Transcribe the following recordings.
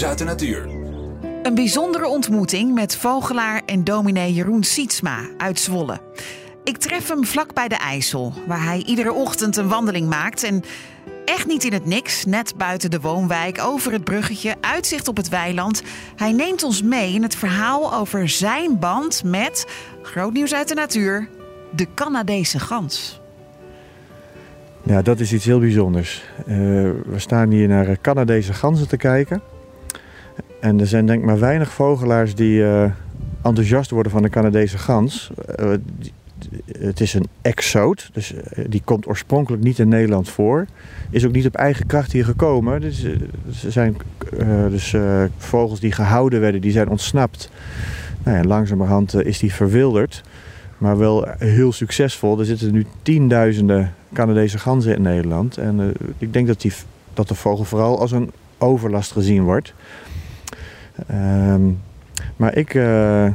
Nieuws uit de natuur. Een bijzondere ontmoeting met vogelaar en dominee Jeroen Sietsma uit Zwolle. Ik tref hem vlak bij de IJssel, waar hij iedere ochtend een wandeling maakt. En echt niet in het niks, net buiten de woonwijk, over het bruggetje, uitzicht op het weiland. Hij neemt ons mee in het verhaal over zijn band met, groot nieuws uit de natuur, de Canadese gans. Ja, dat is iets heel bijzonders. Uh, we staan hier naar Canadese ganzen te kijken. En er zijn denk ik maar weinig vogelaars die uh, enthousiast worden van de Canadese gans. Uh, het is een exoot, dus die komt oorspronkelijk niet in Nederland voor. Is ook niet op eigen kracht hier gekomen. Dus, er zijn dus vogels die gehouden werden, die zijn ontsnapt. Nou ja, langzamerhand is die verwilderd. Maar wel heel succesvol. Er zitten nu tienduizenden Canadese ganzen in Nederland. En ik denk dat, die, dat de vogel vooral als een overlast gezien wordt. Um, maar ik, uh,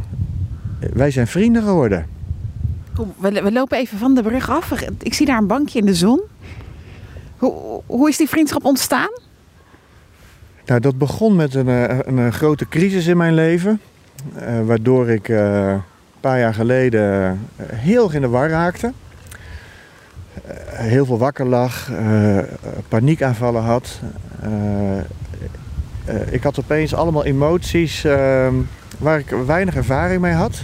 wij zijn vrienden geworden. Kom, we, we, lopen even van de brug af. Ik zie daar een bankje in de zon. Hoe, hoe is die vriendschap ontstaan? Nou, dat begon met een, een, een grote crisis in mijn leven. Uh, waardoor ik uh, een paar jaar geleden heel erg in de war raakte. heel veel wakker lag, paniekaanvallen had. Uh, ik had opeens allemaal emoties uh, waar ik weinig ervaring mee had.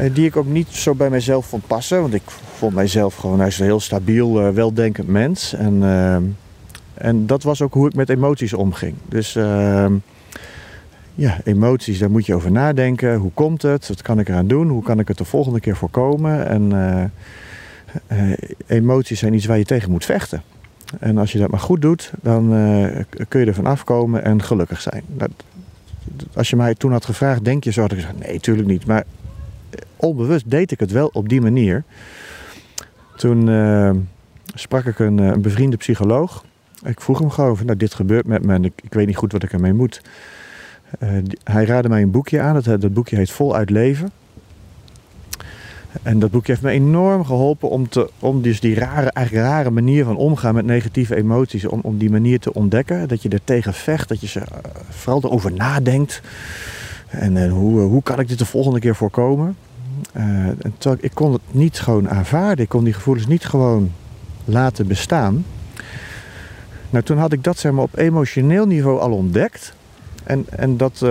Uh, die ik ook niet zo bij mezelf vond passen. Want ik vond mijzelf gewoon een heel stabiel, uh, weldenkend mens. En, ehm, en dat was ook hoe ik met emoties omging. Dus ehm, ja, emoties, daar moet je over nadenken. Hoe komt het? Wat kan ik eraan doen? Hoe kan ik het de volgende keer voorkomen? En eh, emoties zijn iets waar je tegen moet vechten. En als je dat maar goed doet, dan uh, kun je er van afkomen en gelukkig zijn. Dat, als je mij toen had gevraagd, denk je zo, had ik gezegd, nee, tuurlijk niet. Maar eh, onbewust deed ik het wel op die manier. Toen uh, sprak ik een, een, bevriende psycholoog. Ik vroeg hem gewoon, nou dit gebeurt met me en ik, weet niet goed wat ik ermee moet. Hij raadde mij een boekje aan, dat, dat boekje heet Voluit Leven. En dat boekje heeft me enorm geholpen om, te, om dus die rare, eigenlijk rare manier van omgaan met negatieve emoties, om, om die manier te ontdekken. Dat je er tegen vecht, dat je ze uh, vooral erover nadenkt. En uh, hoe, uh, hoe kan ik dit de volgende keer voorkomen? en ik kon het niet gewoon aanvaarden. Ik kon die gevoelens niet gewoon laten bestaan. Nou, toen had ik dat zeg maar, op emotioneel niveau al ontdekt. En, en dat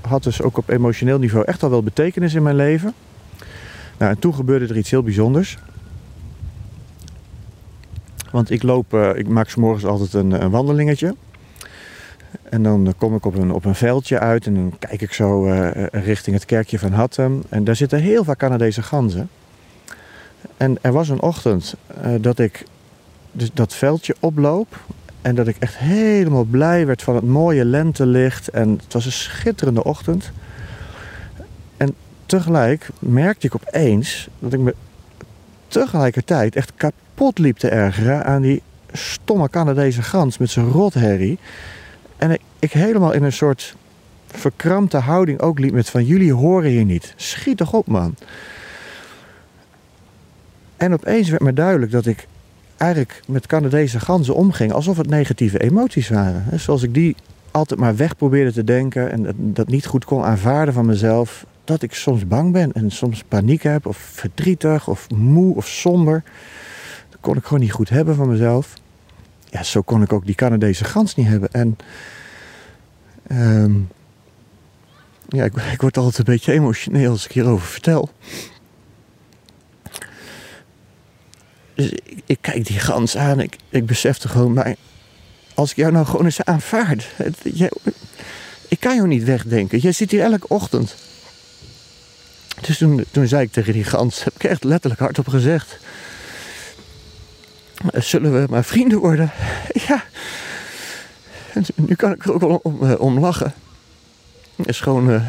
had dus ook op emotioneel niveau echt al wel betekenis in mijn leven. Nou, en toen gebeurde er iets heel bijzonders. Want ik loop, uh, ik maak s morgens altijd een, een, wandelingetje. En dan kom ik op een, op een veldje uit en dan kijk ik zo uh, richting het kerkje van Hattem. En daar zitten heel vaak Canadese ganzen. En er was een ochtend dat ik dus dat veldje oploop. En dat ik echt helemaal blij werd van het mooie lentelicht. En het was een schitterende ochtend tegelijk merkte ik opeens dat ik me tegelijkertijd echt kapot liep te ergeren aan die stomme Canadese gans met zijn rotherrie. En ik, helemaal in een soort verkrampte houding ook liep met van jullie horen hier niet. Schiet toch op man. En opeens werd me duidelijk dat ik eigenlijk met Canadese ganzen omging alsof het negatieve emoties waren. Zoals ik die altijd maar weg probeerde te denken en dat niet goed kon aanvaarden van mezelf dat ik soms bang ben en soms paniek heb of verdrietig of moe of somber. Dat kon ik gewoon niet goed hebben van mezelf. Ja, zo kon ik ook die Canadese gans niet hebben. En um, ja, ik, word altijd een beetje emotioneel als ik hierover vertel. Dus ik, kijk die gans aan. Ik, ik besefte gewoon, maar als ik jou nou gewoon eens aanvaard. Ik kan jou niet wegdenken. Jij zit hier elke ochtend. Dus toen, toen zei ik tegen die gans, heb ik echt letterlijk hardop gezegd. Zullen we maar vrienden worden? Ja. En nu kan ik er ook wel om, uh, om lachen. Het is gewoon... Uh,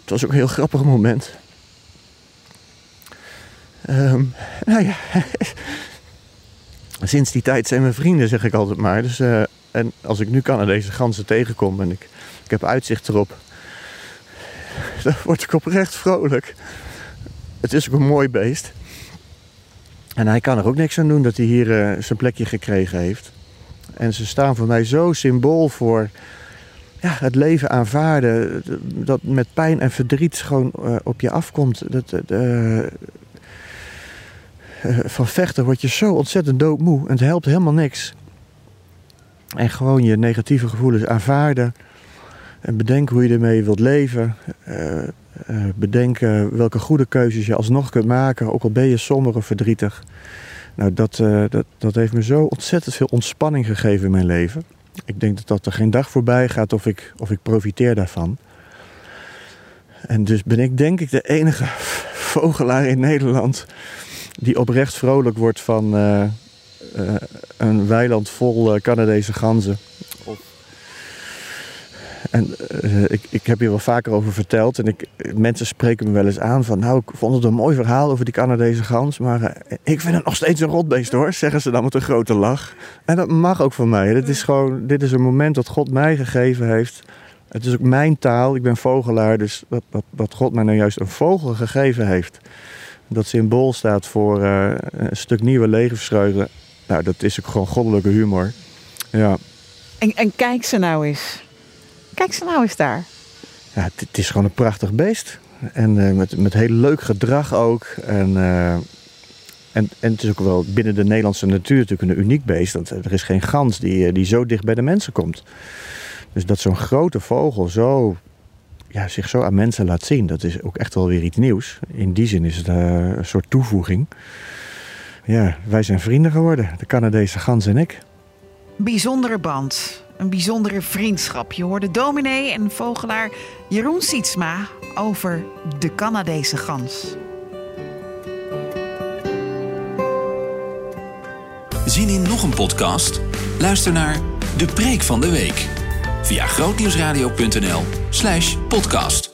het was ook een heel grappig moment. Um, nou ja... Sinds die tijd zijn we vrienden, zeg ik altijd maar. Dus, uh, en als ik nu deze ganzen tegenkom en ik, ik heb uitzicht erop dan word ik oprecht vrolijk. Het is ook een mooi beest. En hij kan er ook niks aan doen dat hij hier uh, zijn plekje gekregen heeft. En ze staan voor mij zo symbool voor ja, het leven aanvaarden. Dat met pijn en verdriet gewoon uh, op je afkomt. Dat, uh, van vechten word je zo ontzettend doodmoe. En het helpt helemaal niks. En gewoon je negatieve gevoelens aanvaarden. En bedenken hoe je ermee wilt leven. Uh, bedenken welke goede keuzes je alsnog kunt maken. Ook al ben je somber of verdrietig. Nou, dat, dat, dat heeft me zo ontzettend veel ontspanning gegeven in mijn leven. Ik denk dat, dat er geen dag voorbij gaat of ik, of ik profiteer daarvan. En dus ben ik denk ik de enige vogelaar in Nederland die oprecht vrolijk wordt van een weiland vol Canadese ganzen. En uh, ik, ik heb hier wel vaker over verteld. En ik, mensen spreken me wel eens aan van... nou, ik vond het een mooi verhaal over die Canadese gans... maar uh, ik vind het nog steeds een rotbeest hoor... zeggen ze dan met een grote lach. En dat mag ook van mij. Dit is gewoon, dit is een moment dat God mij gegeven heeft. Het is ook mijn taal. Ik ben vogelaar, dus dat, dat, dat God mij nou juist een vogel gegeven heeft... dat symbool staat voor uh, een stuk nieuwe levensvreugde... nou, dat is ook gewoon goddelijke humor. Ja. En, en kijk ze nou eens... Kijk ze nou eens daar. Ja, het, het is gewoon een prachtig beest. En uh, met, met heel leuk gedrag ook. En, uh, en, en het is ook wel binnen de Nederlandse natuur natuurlijk een uniek beest. Want er is geen gans die, die zo dicht bij de mensen komt. Dus dat zo'n grote vogel zo, ja, zich zo aan mensen laat zien, dat is ook echt wel weer iets nieuws. In die zin is het uh, een soort toevoeging. Ja, wij zijn vrienden geworden, de Canadese gans en ik. Bijzondere band een bijzondere vriendschap. Je hoorde dominee en vogelaar Jeroen Sietsma over de Canadese gans. Zien in nog een podcast? Luister naar De Preek van de Week via grootnieuwsradio.nl/podcast.